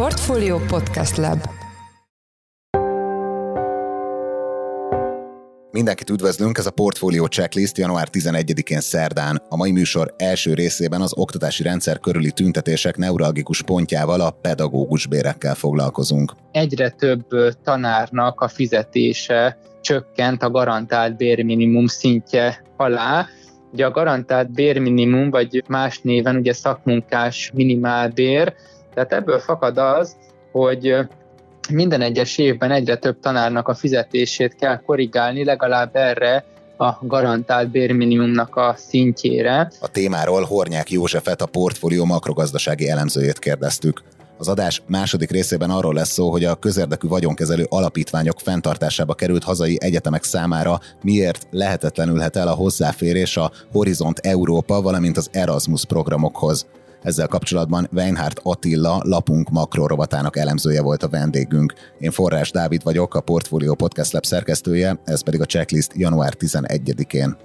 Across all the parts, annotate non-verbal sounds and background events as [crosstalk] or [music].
Portfolio Podcast Lab Mindenkit üdvözlünk, ez a Portfolio Checklist január 11-én szerdán. A mai műsor első részében az oktatási rendszer körüli tüntetések neuralgikus pontjával a pedagógus bérekkel foglalkozunk. Egyre több tanárnak a fizetése csökkent a garantált bérminimum szintje alá. Ugye a garantált bérminimum, vagy más néven ugye szakmunkás minimálbér, tehát ebből fakad az, hogy minden egyes évben egyre több tanárnak a fizetését kell korrigálni, legalább erre a garantált bérminimumnak a szintjére. A témáról Hornyák Józsefet, a portfólió makrogazdasági elemzőjét kérdeztük. Az adás második részében arról lesz szó, hogy a közérdekű vagyonkezelő alapítványok fenntartásába került hazai egyetemek számára miért lehetetlenülhet el a hozzáférés a Horizont Európa, valamint az Erasmus programokhoz. Ezzel kapcsolatban Weinhardt Attila, lapunk makrorovatának elemzője volt a vendégünk. Én Forrás Dávid vagyok, a Portfolio Podcast Lab szerkesztője, ez pedig a checklist január 11-én.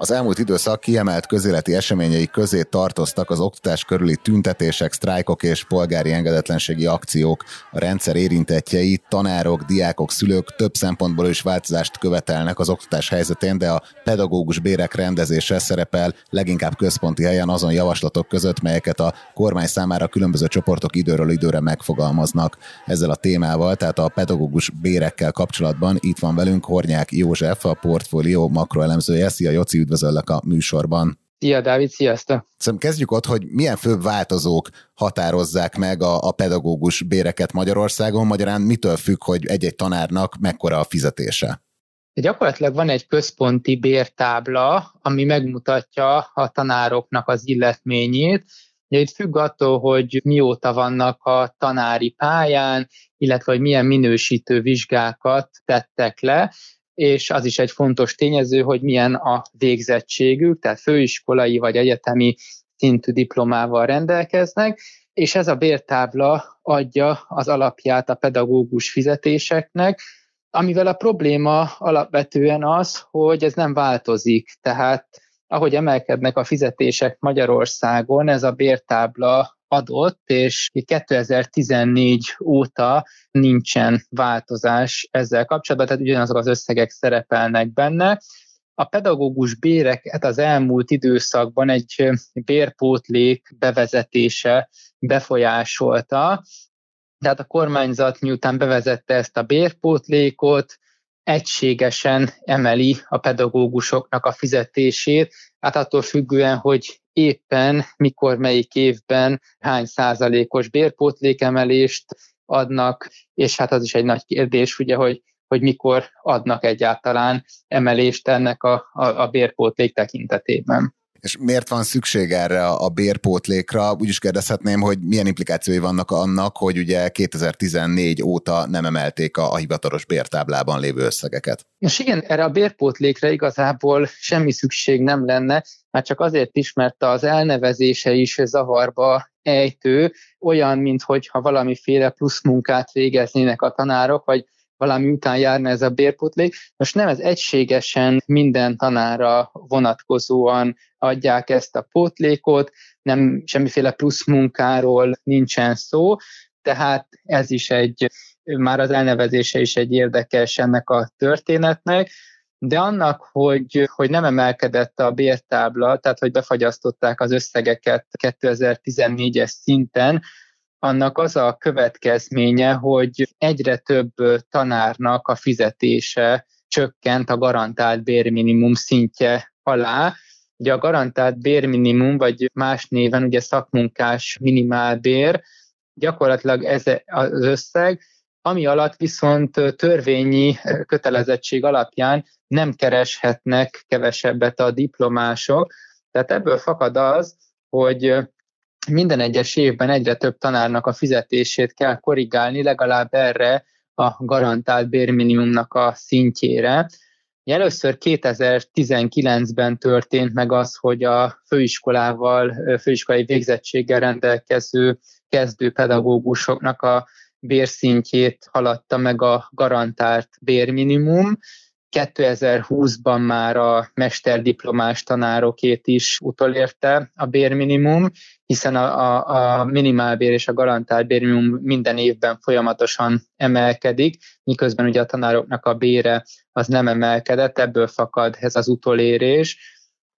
Az elmúlt időszak kiemelt közéleti eseményei közé tartoztak az oktatás körüli tüntetések, sztrájkok és polgári engedetlenségi akciók. A rendszer érintettjei, tanárok, diákok, szülők több szempontból is változást követelnek az oktatás helyzetén, de a pedagógus bérek rendezése szerepel leginkább központi helyen azon javaslatok között, melyeket a kormány számára különböző csoportok időről időre megfogalmaznak. Ezzel a témával, tehát a pedagógus bérekkel kapcsolatban itt van velünk Hornyák József, a portfólió makroelemzője. Szia, Joci, üdvözöllek a műsorban. Szia, Dávid, sziasztok! Szerintem kezdjük ott, hogy milyen főbb változók határozzák meg a, a pedagógus béreket Magyarországon, magyarán mitől függ, hogy egy-egy tanárnak mekkora a fizetése? Gyakorlatilag van egy központi bértábla, ami megmutatja a tanároknak az illetményét. Ugye itt függ attól, hogy mióta vannak a tanári pályán, illetve hogy milyen minősítő vizsgákat tettek le, és az is egy fontos tényező, hogy milyen a végzettségük, tehát főiskolai vagy egyetemi szintű diplomával rendelkeznek, és ez a bértábla adja az alapját a pedagógus fizetéseknek, amivel a probléma alapvetően az, hogy ez nem változik. Tehát ahogy emelkednek a fizetések Magyarországon, ez a bértábla adott, és 2014 óta nincsen változás ezzel kapcsolatban, tehát ugyanazok az összegek szerepelnek benne. A pedagógus béreket az elmúlt időszakban egy bérpótlék bevezetése befolyásolta, tehát a kormányzat miután bevezette ezt a bérpótlékot, egységesen emeli a pedagógusoknak a fizetését, hát attól függően, hogy éppen mikor, melyik évben hány százalékos bérpótlékemelést adnak, és hát az is egy nagy kérdés, ugye, hogy, hogy mikor adnak egyáltalán emelést ennek a, a, a bérpótlék tekintetében. És miért van szükség erre a bérpótlékra? Úgy is kérdezhetném, hogy milyen implikációi vannak annak, hogy ugye 2014 óta nem emelték a, a hivatalos bértáblában lévő összegeket. Most igen, erre a bérpótlékre igazából semmi szükség nem lenne, már csak azért is, mert az elnevezése is zavarba ejtő, olyan, mintha valamiféle plusz munkát végeznének a tanárok, vagy valami után járna ez a bérpótlék. Most nem, ez egységesen minden tanára vonatkozóan adják ezt a pótlékot, nem semmiféle plusz munkáról nincsen szó, tehát ez is egy, már az elnevezése is egy érdekes ennek a történetnek, de annak, hogy, hogy nem emelkedett a bértábla, tehát hogy befagyasztották az összegeket 2014-es szinten, annak az a következménye, hogy egyre több tanárnak a fizetése csökkent a garantált bérminimum szintje alá. Ugye a garantált bérminimum, vagy más néven ugye szakmunkás minimálbér, gyakorlatilag ez az összeg, ami alatt viszont törvényi kötelezettség alapján nem kereshetnek kevesebbet a diplomások. Tehát ebből fakad az, hogy minden egyes évben egyre több tanárnak a fizetését kell korrigálni, legalább erre a garantált bérminimumnak a szintjére. Először 2019-ben történt meg az, hogy a főiskolával, főiskolai végzettséggel rendelkező kezdő pedagógusoknak a bérszintjét haladta meg a garantált bérminimum, 2020-ban már a mesterdiplomás tanárokét is utolérte a bérminimum, hiszen a, a, a minimálbér és a garantált bérminimum minden évben folyamatosan emelkedik, miközben ugye a tanároknak a bére az nem emelkedett, ebből fakad ez az utolérés.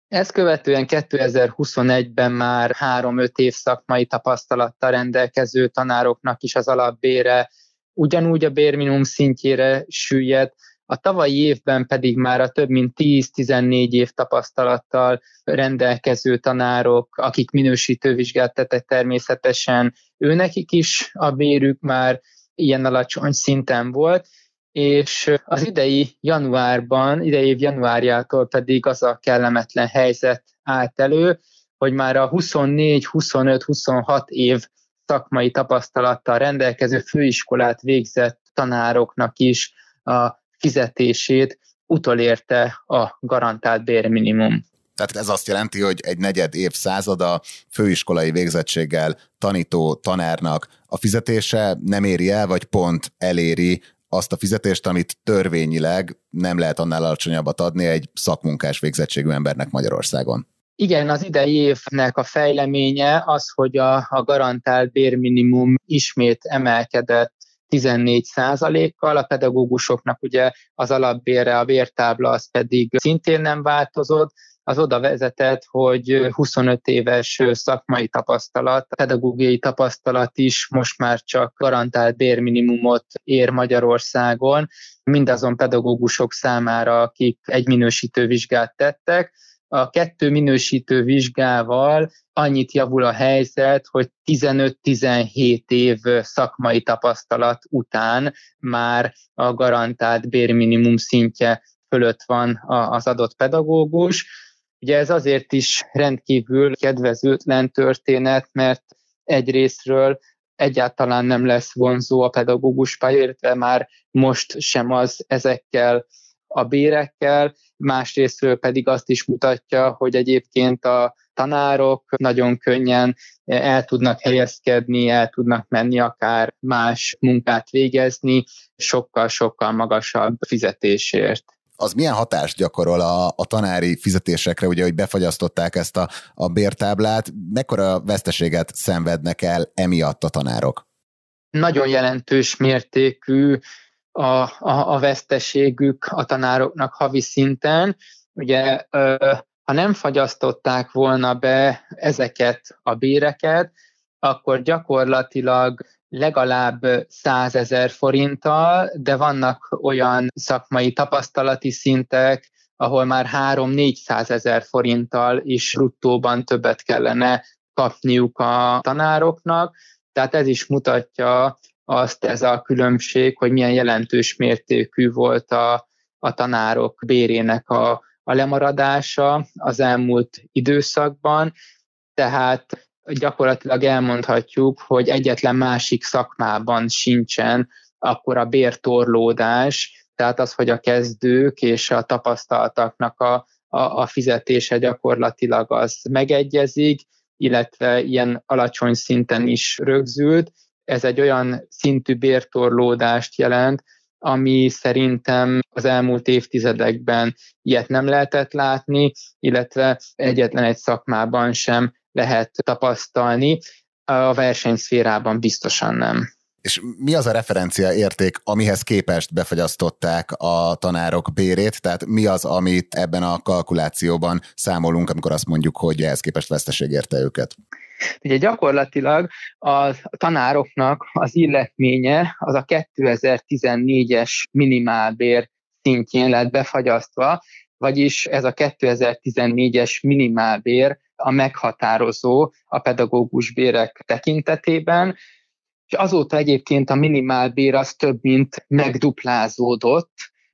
Ezt követően 2021-ben már 3-5 év szakmai tapasztalattal rendelkező tanároknak is az alapbére ugyanúgy a bérminimum szintjére süllyed, a tavalyi évben pedig már a több mint 10-14 év tapasztalattal rendelkező tanárok, akik minősítő vizsgát tettek természetesen, őnekik is a bérük már ilyen alacsony szinten volt, és az idei januárban, idei év januárjától pedig az a kellemetlen helyzet állt elő, hogy már a 24, 25, 26 év szakmai tapasztalattal rendelkező főiskolát végzett tanároknak is a fizetését utolérte a garantált bérminimum. Tehát ez azt jelenti, hogy egy negyed évszázada főiskolai végzettséggel tanító tanárnak a fizetése nem éri el, vagy pont eléri azt a fizetést, amit törvényileg nem lehet annál alacsonyabbat adni egy szakmunkás végzettségű embernek Magyarországon. Igen, az idei évnek a fejleménye az, hogy a, a garantált bérminimum ismét emelkedett 14 kal a pedagógusoknak ugye az alapbére, a vértábla az pedig szintén nem változott, az oda vezetett, hogy 25 éves szakmai tapasztalat, pedagógiai tapasztalat is most már csak garantált bérminimumot ér Magyarországon, mindazon pedagógusok számára, akik egy minősítő vizsgát tettek, a kettő minősítő vizsgával annyit javul a helyzet, hogy 15-17 év szakmai tapasztalat után már a garantált bérminimum szintje fölött van az adott pedagógus. Ugye ez azért is rendkívül kedvezőtlen történet, mert egyrésztről egyáltalán nem lesz vonzó a pedagógus pálya, illetve már most sem az ezekkel a bérekkel, másrésztről pedig azt is mutatja, hogy egyébként a tanárok nagyon könnyen el tudnak helyezkedni, el tudnak menni akár más munkát végezni, sokkal-sokkal magasabb fizetésért az milyen hatást gyakorol a, a tanári fizetésekre, ugye, hogy befagyasztották ezt a, a bértáblát, mekkora veszteséget szenvednek el emiatt a tanárok? Nagyon jelentős mértékű a, a, a veszteségük a tanároknak havi szinten. Ugye, ha nem fagyasztották volna be ezeket a béreket, akkor gyakorlatilag legalább 100 ezer forinttal, de vannak olyan szakmai tapasztalati szintek, ahol már 3-400 ezer forinttal is ruttóban többet kellene kapniuk a tanároknak. Tehát ez is mutatja azt ez a különbség, hogy milyen jelentős mértékű volt a, a tanárok bérének a, a lemaradása az elmúlt időszakban, tehát gyakorlatilag elmondhatjuk, hogy egyetlen másik szakmában sincsen akkor a bértorlódás, tehát az, hogy a kezdők és a tapasztaltaknak a, a, a fizetése gyakorlatilag az megegyezik, illetve ilyen alacsony szinten is rögzült, ez egy olyan szintű bértorlódást jelent, ami szerintem az elmúlt évtizedekben ilyet nem lehetett látni, illetve egyetlen egy szakmában sem lehet tapasztalni, a versenyszférában biztosan nem. És mi az a referencia érték, amihez képest befagyasztották a tanárok bérét? Tehát mi az, amit ebben a kalkulációban számolunk, amikor azt mondjuk, hogy ehhez képest veszteség érte őket? Ugye gyakorlatilag a tanároknak az illetménye az a 2014-es minimálbér szintjén lett befagyasztva, vagyis ez a 2014-es minimálbér a meghatározó a pedagógus bérek tekintetében, és azóta egyébként a minimálbér az több mint megduplázódott,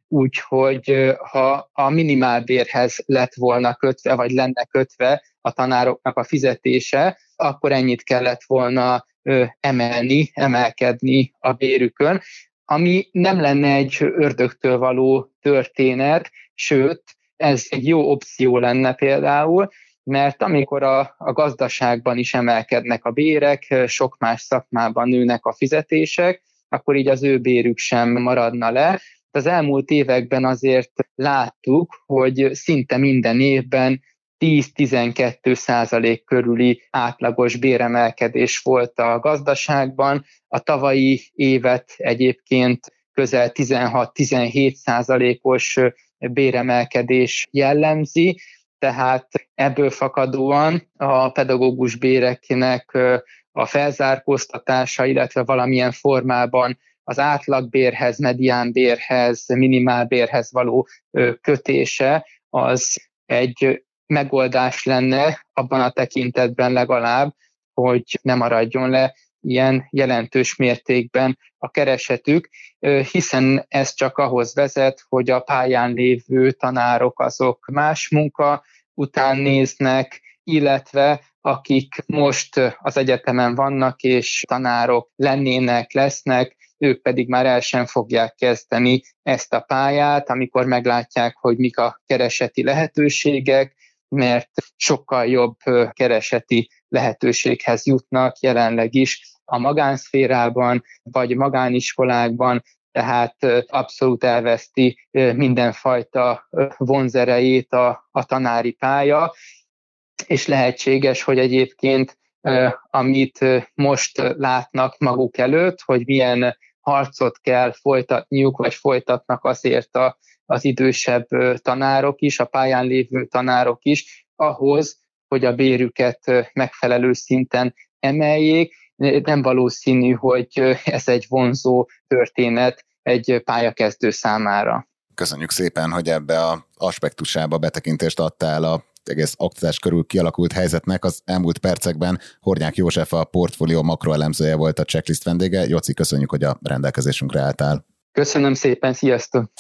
úgyhogy ha a minimálbérhez lett volna kötve, vagy lenne kötve a tanároknak a fizetése, akkor ennyit kellett volna emelni, emelkedni a bérükön, ami nem lenne egy ördögtől való történet, sőt, ez egy jó opció lenne például, mert amikor a, a gazdaságban is emelkednek a bérek, sok más szakmában nőnek a fizetések, akkor így az ő bérük sem maradna le, Az elmúlt években azért láttuk, hogy szinte minden évben 10-12 százalék körüli átlagos béremelkedés volt a gazdaságban. A tavalyi évet egyébként közel 16-17 százalékos béremelkedés jellemzi, tehát ebből fakadóan a pedagógus béreknek a felzárkóztatása, illetve valamilyen formában az átlagbérhez, mediánbérhez, minimálbérhez való kötése az egy megoldás lenne abban a tekintetben legalább, hogy ne maradjon le ilyen jelentős mértékben a keresetük, hiszen ez csak ahhoz vezet, hogy a pályán lévő tanárok azok más munka után néznek, illetve akik most az egyetemen vannak és tanárok lennének, lesznek, ők pedig már el sem fogják kezdeni ezt a pályát, amikor meglátják, hogy mik a kereseti lehetőségek, mert sokkal jobb kereseti lehetőséghez jutnak jelenleg is a magánszférában, vagy magániskolákban, tehát abszolút elveszti mindenfajta vonzerejét a, a tanári pálya, és lehetséges, hogy egyébként amit most látnak maguk előtt, hogy milyen harcot kell folytatniuk, vagy folytatnak azért a, az idősebb tanárok is, a pályán lévő tanárok is, ahhoz, hogy a bérüket megfelelő szinten emeljék. Nem valószínű, hogy ez egy vonzó történet egy pályakezdő számára. Köszönjük szépen, hogy ebbe a aspektusába betekintést adtál a egész oktatás körül kialakult helyzetnek. Az elmúlt percekben Hornyák József a portfólió makroelemzője volt a checklist vendége. Joci, köszönjük, hogy a rendelkezésünkre álltál. Köszönöm szépen, sziasztok!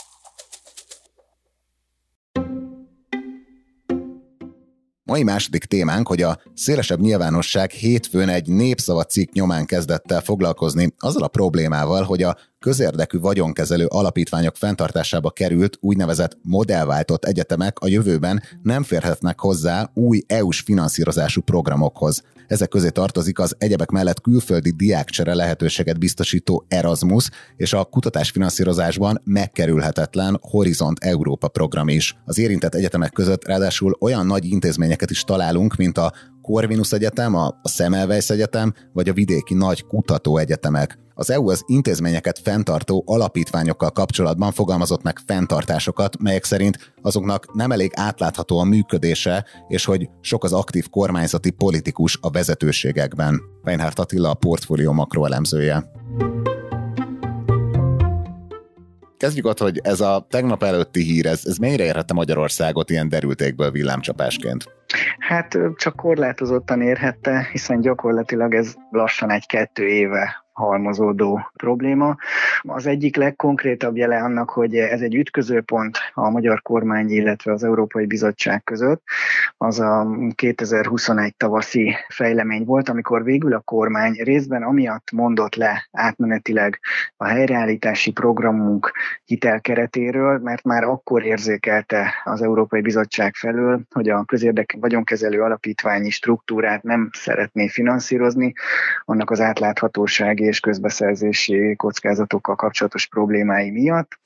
Mai második témánk, hogy a szélesebb nyilvánosság hétfőn egy népszava cikk nyomán kezdett el foglalkozni azzal a problémával, hogy a közérdekű vagyonkezelő alapítványok fenntartásába került úgynevezett modellváltott egyetemek a jövőben nem férhetnek hozzá új EU-s finanszírozású programokhoz. Ezek közé tartozik az egyebek mellett külföldi diákcsere lehetőséget biztosító Erasmus és a kutatásfinanszírozásban megkerülhetetlen Horizont Európa program is. Az érintett egyetemek között ráadásul olyan nagy intézményeket is találunk, mint a Corvinus Egyetem, a Semmelweis Egyetem vagy a vidéki nagy kutatóegyetemek. Az EU az intézményeket fenntartó alapítványokkal kapcsolatban fogalmazott meg fenntartásokat, melyek szerint azoknak nem elég átlátható a működése, és hogy sok az aktív kormányzati politikus a vezetőségekben. Reinhardt Attila a portfólió makroelemzője. Kezdjük ott, hogy ez a tegnap előtti hír, ez, ez mennyire érhette Magyarországot ilyen derültékből villámcsapásként? Hát csak korlátozottan érhette, hiszen gyakorlatilag ez lassan egy-kettő éve halmozódó probléma. Az egyik legkonkrétabb jele annak, hogy ez egy ütközőpont a magyar kormány, illetve az Európai Bizottság között, az a 2021 tavaszi fejlemény volt, amikor végül a kormány részben amiatt mondott le átmenetileg a helyreállítási programunk hitelkeretéről, mert már akkor érzékelte az Európai Bizottság felől, hogy a közérdek vagyonkezelő alapítványi struktúrát nem szeretné finanszírozni, annak az átláthatósági és közbeszerzési kockázatokkal kapcsolatos problémái miatt.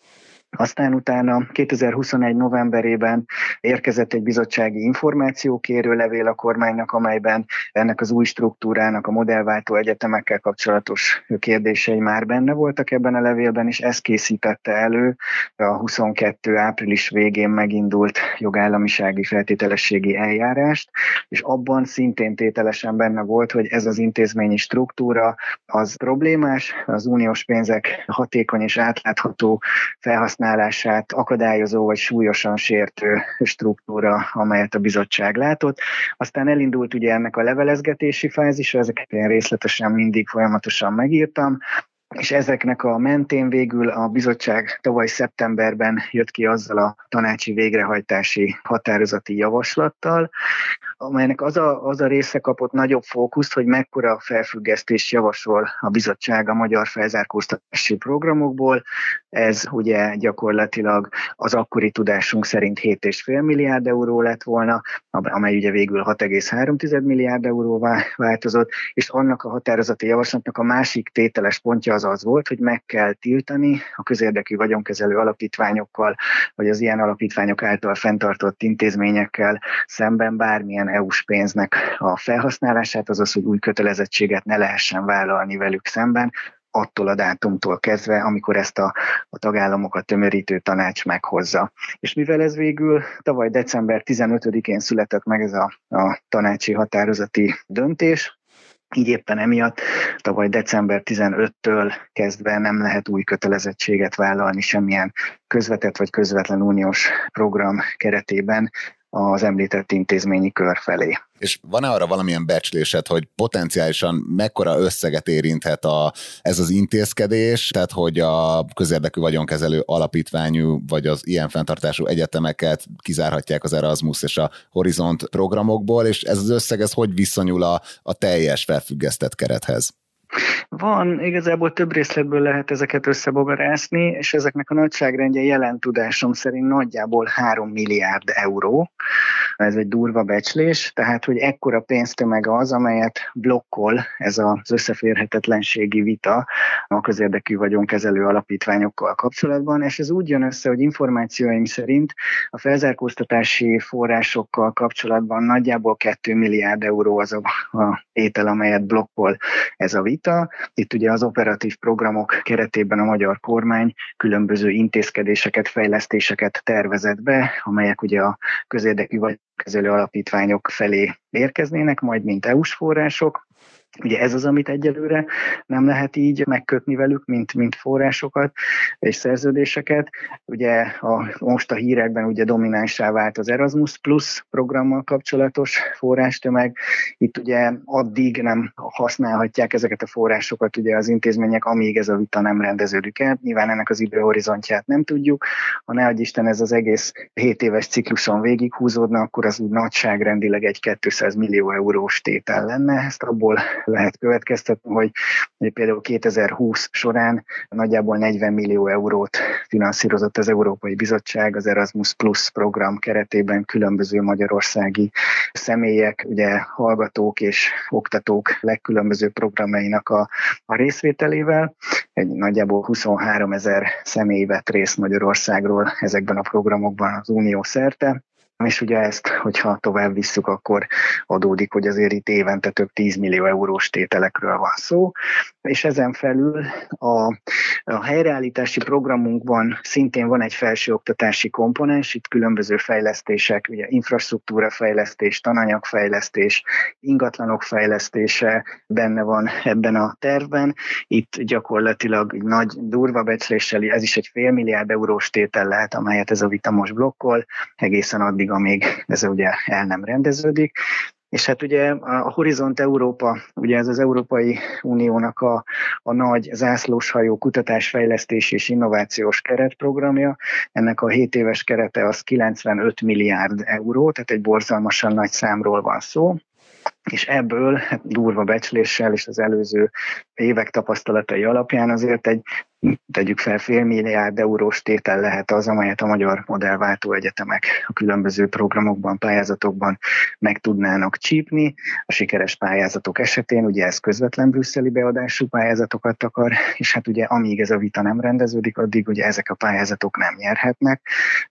Aztán utána 2021 novemberében érkezett egy bizottsági információkérő levél a kormánynak, amelyben ennek az új struktúrának a modellváltó egyetemekkel kapcsolatos kérdései már benne voltak ebben a levélben, és ez készítette elő a 22 április végén megindult jogállamisági feltételességi eljárást, és abban szintén tételesen benne volt, hogy ez az intézményi struktúra az problémás, az uniós pénzek hatékony és átlátható felhasználása felhasználását akadályozó vagy súlyosan sértő struktúra, amelyet a bizottság látott. Aztán elindult ugye ennek a levelezgetési fázisa, ezeket én részletesen mindig folyamatosan megírtam, és ezeknek a mentén végül a bizottság tavaly szeptemberben jött ki azzal a tanácsi végrehajtási határozati javaslattal, amelynek az a, az a része kapott nagyobb fókuszt, hogy mekkora felfüggesztés javasol a bizottság a magyar felzárkóztatási programokból. Ez ugye gyakorlatilag az akkori tudásunk szerint 7,5 milliárd euró lett volna, amely ugye végül 6,3 milliárd euróvá változott, és annak a határozati javaslatnak a másik tételes pontja az az volt, hogy meg kell tiltani a közérdekű vagyonkezelő alapítványokkal, vagy az ilyen alapítványok által fenntartott intézményekkel szemben bármilyen EU-s pénznek a felhasználását, azaz, hogy új kötelezettséget ne lehessen vállalni velük szemben, attól a dátumtól kezdve, amikor ezt a, a tagállamokat tömörítő tanács meghozza. És mivel ez végül tavaly december 15-én született meg ez a, a tanácsi határozati döntés, így éppen emiatt tavaly december 15-től kezdve nem lehet új kötelezettséget vállalni semmilyen közvetett vagy közvetlen uniós program keretében az említett intézményi kör felé. És van-e arra valamilyen becslésed, hogy potenciálisan mekkora összeget érinthet a, ez az intézkedés, tehát hogy a közérdekű vagyonkezelő alapítványú vagy az ilyen fenntartású egyetemeket kizárhatják az Erasmus és a Horizont programokból, és ez az összeg ez hogy viszonyul a, a teljes felfüggesztett kerethez? Van, igazából több részletből lehet ezeket összebogarászni, és ezeknek a nagyságrendje jelen tudásom szerint nagyjából 3 milliárd euró. Ez egy durva becslés, tehát hogy ekkora pénztömeg az, amelyet blokkol ez az összeférhetetlenségi vita a közérdekű vagyonkezelő alapítványokkal kapcsolatban, és ez úgy jön össze, hogy információim szerint a felzárkóztatási forrásokkal kapcsolatban nagyjából 2 milliárd euró az a, a étel, amelyet blokkol ez a vita. Itt ugye az operatív programok keretében a magyar kormány különböző intézkedéseket, fejlesztéseket tervezett be, amelyek ugye a közérdekű vagy kezelő alapítványok felé érkeznének, majd mint EU-s források. Ugye ez az, amit egyelőre nem lehet így megkötni velük, mint, mint forrásokat és szerződéseket. Ugye a, most a hírekben ugye dominánsá vált az Erasmus Plus programmal kapcsolatos forrástömeg. Itt ugye addig nem használhatják ezeket a forrásokat ugye az intézmények, amíg ez a vita nem rendeződik el. Nyilván ennek az időhorizontját nem tudjuk. Ha ne adj Isten ez az egész 7 éves cikluson végig húzódna, akkor az úgy nagyságrendileg egy 200 millió eurós tétel lenne. Ezt abból [laughs] lehet következtetni, hogy, például 2020 során nagyjából 40 millió eurót finanszírozott az Európai Bizottság az Erasmus Plus program keretében különböző magyarországi személyek, ugye hallgatók és oktatók legkülönbözőbb programjainak a, a részvételével. Egy nagyjából 23 ezer személy vett részt Magyarországról ezekben a programokban az Unió szerte és ugye ezt, hogyha tovább visszük, akkor adódik, hogy azért itt évente több 10 millió eurós tételekről van szó, és ezen felül a, a helyreállítási programunkban szintén van egy felsőoktatási komponens, itt különböző fejlesztések, ugye infrastruktúra fejlesztés, tananyagfejlesztés, ingatlanok fejlesztése benne van ebben a tervben. Itt gyakorlatilag nagy durva becsléssel, ez is egy fél milliárd eurós tétel lehet, amelyet ez a vita most blokkol, egészen addig addig, amíg ez ugye el nem rendeződik. És hát ugye a Horizont Európa, ugye ez az Európai Uniónak a, a nagy zászlóshajó kutatásfejlesztés és innovációs keretprogramja. Ennek a 7 éves kerete az 95 milliárd euró, tehát egy borzalmasan nagy számról van szó és ebből hát durva becsléssel és az előző évek tapasztalatai alapján azért egy tegyük fel fél milliárd eurós tétel lehet az, amelyet a magyar modellváltó egyetemek a különböző programokban, pályázatokban meg tudnának csípni. A sikeres pályázatok esetén ugye ez közvetlen brüsszeli beadású pályázatokat akar, és hát ugye amíg ez a vita nem rendeződik, addig ugye ezek a pályázatok nem nyerhetnek,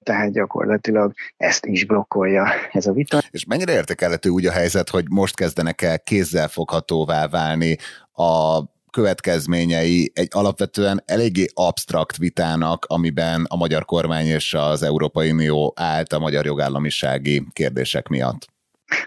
tehát gyakorlatilag ezt is blokkolja ez a vita. És mennyire értékelhető úgy a helyzet, hogy most kezdenek el kézzelfoghatóvá válni a következményei egy alapvetően eléggé absztrakt vitának, amiben a magyar kormány és az Európai Unió állt a magyar jogállamisági kérdések miatt.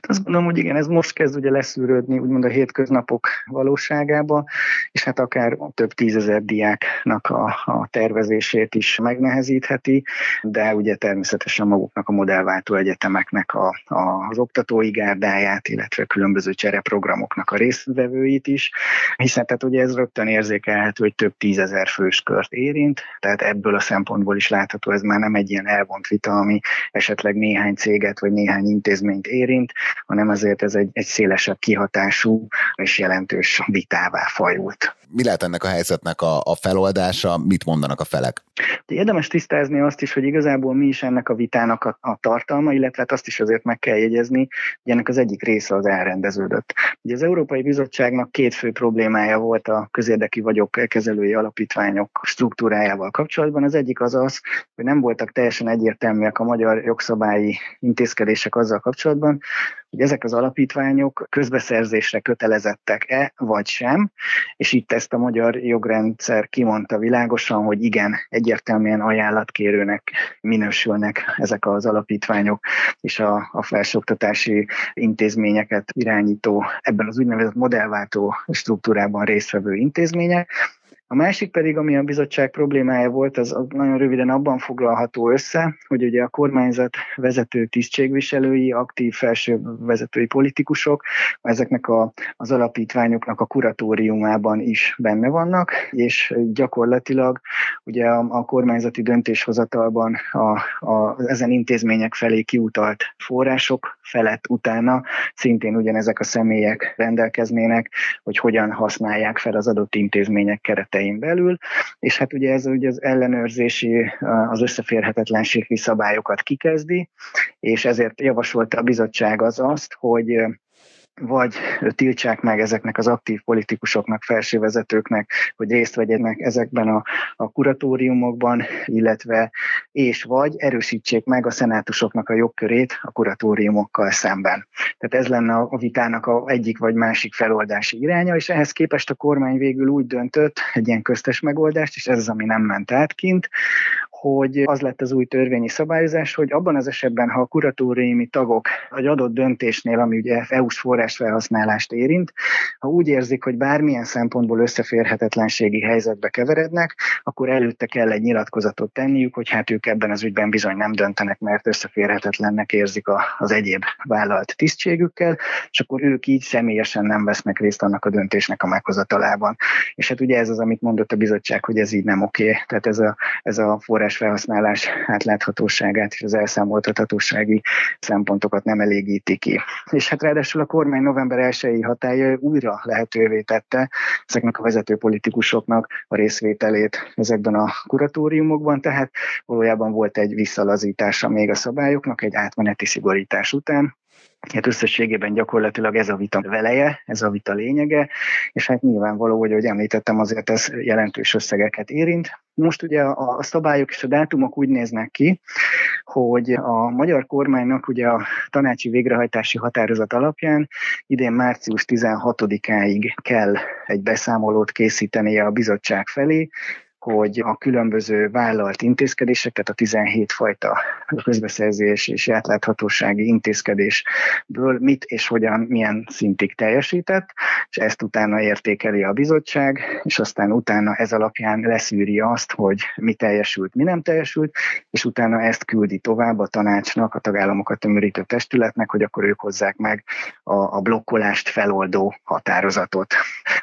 Azt gondolom, hogy igen, ez most kezd ugye leszűrődni úgymond a hétköznapok valóságába, és hát akár több tízezer diáknak a, a tervezését is megnehezítheti, de ugye természetesen maguknak a modellváltó egyetemeknek a, a, az oktatói gárdáját, illetve különböző csereprogramoknak a résztvevőit is, hiszen tehát ugye ez rögtön érzékelhető, hogy több tízezer fős kört érint, tehát ebből a szempontból is látható, ez már nem egy ilyen elvont vita, ami esetleg néhány céget vagy néhány intézményt érint, érint, hanem azért ez egy, egy szélesebb kihatású és jelentős vitává fajult. Mi lehet ennek a helyzetnek a, a feloldása, mit mondanak a felek? Érdemes tisztázni azt is, hogy igazából mi is ennek a vitának a, a tartalma, illetve hát azt is azért meg kell jegyezni, hogy ennek az egyik része az elrendeződött. Ugye az Európai Bizottságnak két fő problémája volt a közérdeki vagyok kezelői alapítványok struktúrájával kapcsolatban. Az egyik az az, hogy nem voltak teljesen egyértelműek a magyar jogszabályi intézkedések azzal kapcsolatban, hogy ezek az alapítványok közbeszerzésre kötelezettek-e, vagy sem, és itt ezt a magyar jogrendszer kimondta világosan, hogy igen, egyértelműen ajánlatkérőnek minősülnek ezek az alapítványok, és a, a felsőoktatási intézményeket irányító, ebben az úgynevezett modellváltó struktúrában résztvevő intézmények, a másik pedig, ami a bizottság problémája volt, az nagyon röviden abban foglalható össze, hogy ugye a kormányzat vezető tisztségviselői, aktív felső vezetői politikusok ezeknek a, az alapítványoknak a kuratóriumában is benne vannak, és gyakorlatilag ugye a, a kormányzati döntéshozatalban a, a, ezen intézmények felé kiutalt források felett utána szintén ugyanezek a személyek rendelkeznének, hogy hogyan használják fel az adott intézmények kereteit keretein belül, és hát ugye ez ugye az ellenőrzési, az összeférhetetlenségi szabályokat kikezdi, és ezért javasolta a bizottság az azt, hogy vagy tiltsák meg ezeknek az aktív politikusoknak, felsővezetőknek, hogy részt vegyenek ezekben a, a kuratóriumokban, illetve és vagy erősítsék meg a szenátusoknak a jogkörét a kuratóriumokkal szemben. Tehát ez lenne a vitának a egyik vagy másik feloldási iránya, és ehhez képest a kormány végül úgy döntött, egy ilyen köztes megoldást, és ez az, ami nem ment át kint, hogy az lett az új törvényi szabályozás, hogy abban az esetben, ha a kuratóriumi tagok egy adott döntésnél, ami ugye EU-s forrásfelhasználást érint, ha úgy érzik, hogy bármilyen szempontból összeférhetetlenségi helyzetbe keverednek, akkor előtte kell egy nyilatkozatot tenniük, hogy hát ők ebben az ügyben bizony nem döntenek, mert összeférhetetlennek érzik az egyéb vállalt tisztségükkel, és akkor ők így személyesen nem vesznek részt annak a döntésnek a meghozatalában. És hát ugye ez az, amit mondott a bizottság, hogy ez így nem oké. Tehát ez a, ez a forrás felhasználás átláthatóságát és az elszámoltathatósági szempontokat nem elégíti ki. És hát ráadásul a kormány november 1-i hatája újra lehetővé tette ezeknek a vezető politikusoknak a részvételét ezekben a kuratóriumokban, tehát valójában volt egy visszalazítása még a szabályoknak, egy átmeneti szigorítás után, Hát összességében gyakorlatilag ez a vita veleje, ez a vita lényege, és hát nyilvánvaló, hogy ahogy említettem, azért ez jelentős összegeket érint. Most ugye a, szabályok és a dátumok úgy néznek ki, hogy a magyar kormánynak ugye a tanácsi végrehajtási határozat alapján idén március 16-áig kell egy beszámolót készítenie a bizottság felé, hogy a különböző vállalt intézkedéseket, a 17 fajta közbeszerzés és átláthatósági intézkedésből mit és hogyan, milyen szintig teljesített, és ezt utána értékeli a bizottság, és aztán utána ez alapján leszűri azt, hogy mi teljesült, mi nem teljesült, és utána ezt küldi tovább a tanácsnak, a tagállamokat tömörítő testületnek, hogy akkor ők hozzák meg a, a blokkolást feloldó határozatot.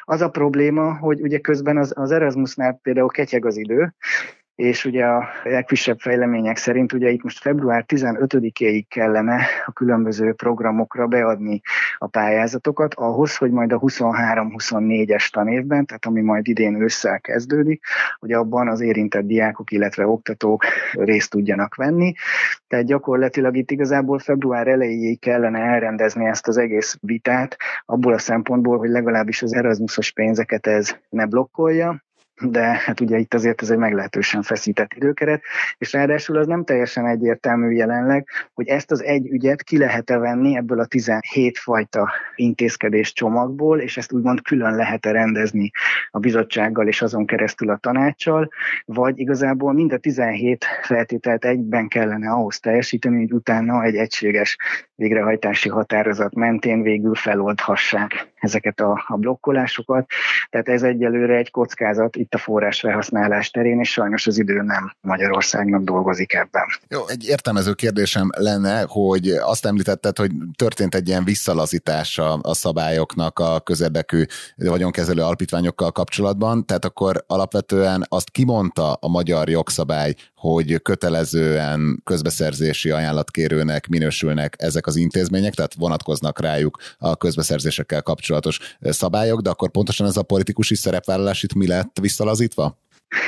Az a probléma, hogy ugye közben az, az Erasmusnál például ketyeg az idő, és ugye a legfrissebb fejlemények szerint ugye itt most február 15-éig kellene a különböző programokra beadni a pályázatokat, ahhoz, hogy majd a 23-24-es tanévben, tehát ami majd idén ősszel kezdődik, hogy abban az érintett diákok, illetve oktatók részt tudjanak venni. Tehát gyakorlatilag itt igazából február elejéig kellene elrendezni ezt az egész vitát, abból a szempontból, hogy legalábbis az Erasmusos pénzeket ez ne blokkolja, de hát ugye itt azért ez egy meglehetősen feszített időkeret, és ráadásul az nem teljesen egyértelmű jelenleg, hogy ezt az egy ügyet ki lehet-e venni ebből a 17 fajta intézkedés csomagból, és ezt úgymond külön lehet-e rendezni a bizottsággal és azon keresztül a tanácssal, vagy igazából mind a 17 feltételt egyben kellene ahhoz teljesíteni, hogy utána egy egységes végrehajtási határozat mentén végül feloldhassák ezeket a, a blokkolásokat. Tehát ez egyelőre egy kockázat itt a forrás felhasználás terén, és sajnos az idő nem Magyarországnak dolgozik ebben. Jó, egy értelmező kérdésem lenne, hogy azt említetted, hogy történt egy ilyen visszalazítás a, szabályoknak a közérdekű vagyonkezelő alapítványokkal kapcsolatban, tehát akkor alapvetően azt kimondta a magyar jogszabály, hogy kötelezően közbeszerzési ajánlatkérőnek minősülnek ezek az intézmények, tehát vonatkoznak rájuk a közbeszerzésekkel kapcsolatos szabályok, de akkor pontosan ez a politikusi szerepvállalás itt mi lett visszalazítva?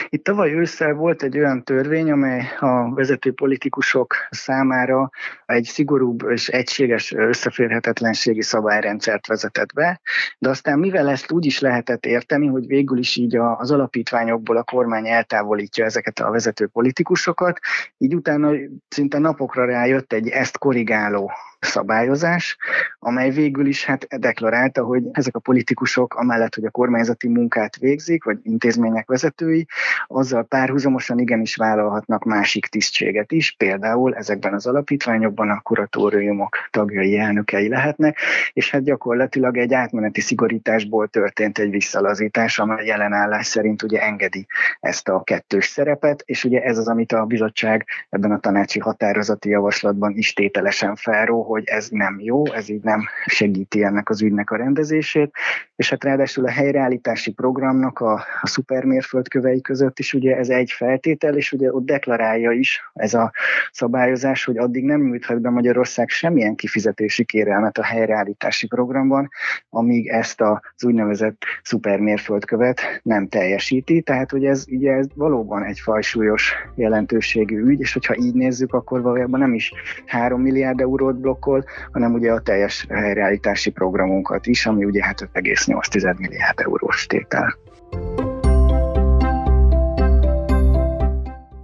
Itt tavaly ősszel volt egy olyan törvény, amely a vezető politikusok számára egy szigorúbb és egységes összeférhetetlenségi szabályrendszert vezetett be, de aztán mivel ezt úgy is lehetett érteni, hogy végül is így az alapítványokból a kormány eltávolítja ezeket a vezető politikusokat, így utána szinte napokra rájött egy ezt korrigáló szabályozás, amely végül is hát deklarálta, hogy ezek a politikusok amellett, hogy a kormányzati munkát végzik, vagy intézmények vezetői, azzal párhuzamosan igenis vállalhatnak másik tisztséget is, például ezekben az alapítványokban a kuratóriumok tagjai, elnökei lehetnek, és hát gyakorlatilag egy átmeneti szigorításból történt egy visszalazítás, amely jelen állás szerint ugye engedi ezt a kettős szerepet, és ugye ez az, amit a bizottság ebben a tanácsi határozati javaslatban is tételesen felró, hogy ez nem jó, ez így nem segíti ennek az ügynek a rendezését, és hát ráadásul a helyreállítási programnak a, a szupermérföldkövei között is ugye ez egy feltétel, és ugye ott deklarálja is ez a szabályozás, hogy addig nem nyújthat be Magyarország semmilyen kifizetési kérelmet a helyreállítási programban, amíg ezt az úgynevezett szupermérföldkövet nem teljesíti, tehát hogy ez, ugye ez valóban egy fajsúlyos jelentőségű ügy, és hogyha így nézzük, akkor valójában nem is 3 milliárd eurót blokk blokkol, hanem ugye a teljes helyreállítási programunkat is, ami ugye hát 5,8 milliárd eurós tétel.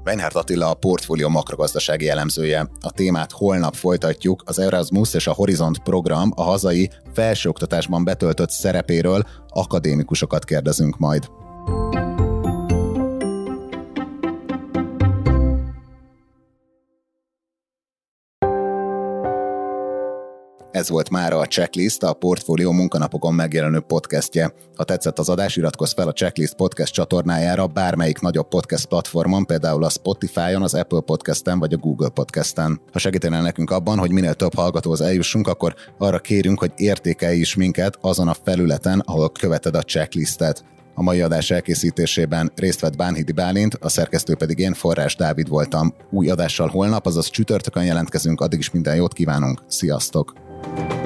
Weinhardt Attila a portfólió makrogazdasági elemzője. A témát holnap folytatjuk. Az Erasmus és a Horizont program a hazai felsőoktatásban betöltött szerepéről akadémikusokat kérdezünk majd. Ez volt már a Checklist, a Portfólió munkanapokon megjelenő podcastje. Ha tetszett az adás, iratkozz fel a Checklist podcast csatornájára bármelyik nagyobb podcast platformon, például a Spotify-on, az Apple Podcast-en vagy a Google Podcast-en. Ha segítenél nekünk abban, hogy minél több hallgatóhoz eljussunk, akkor arra kérünk, hogy értékelj is minket azon a felületen, ahol követed a checklistet. A mai adás elkészítésében részt vett Bánhidi Bálint, a szerkesztő pedig én, Forrás Dávid voltam. Új adással holnap, azaz csütörtökön jelentkezünk, addig is minden jót kívánunk. Sziasztok! Thank you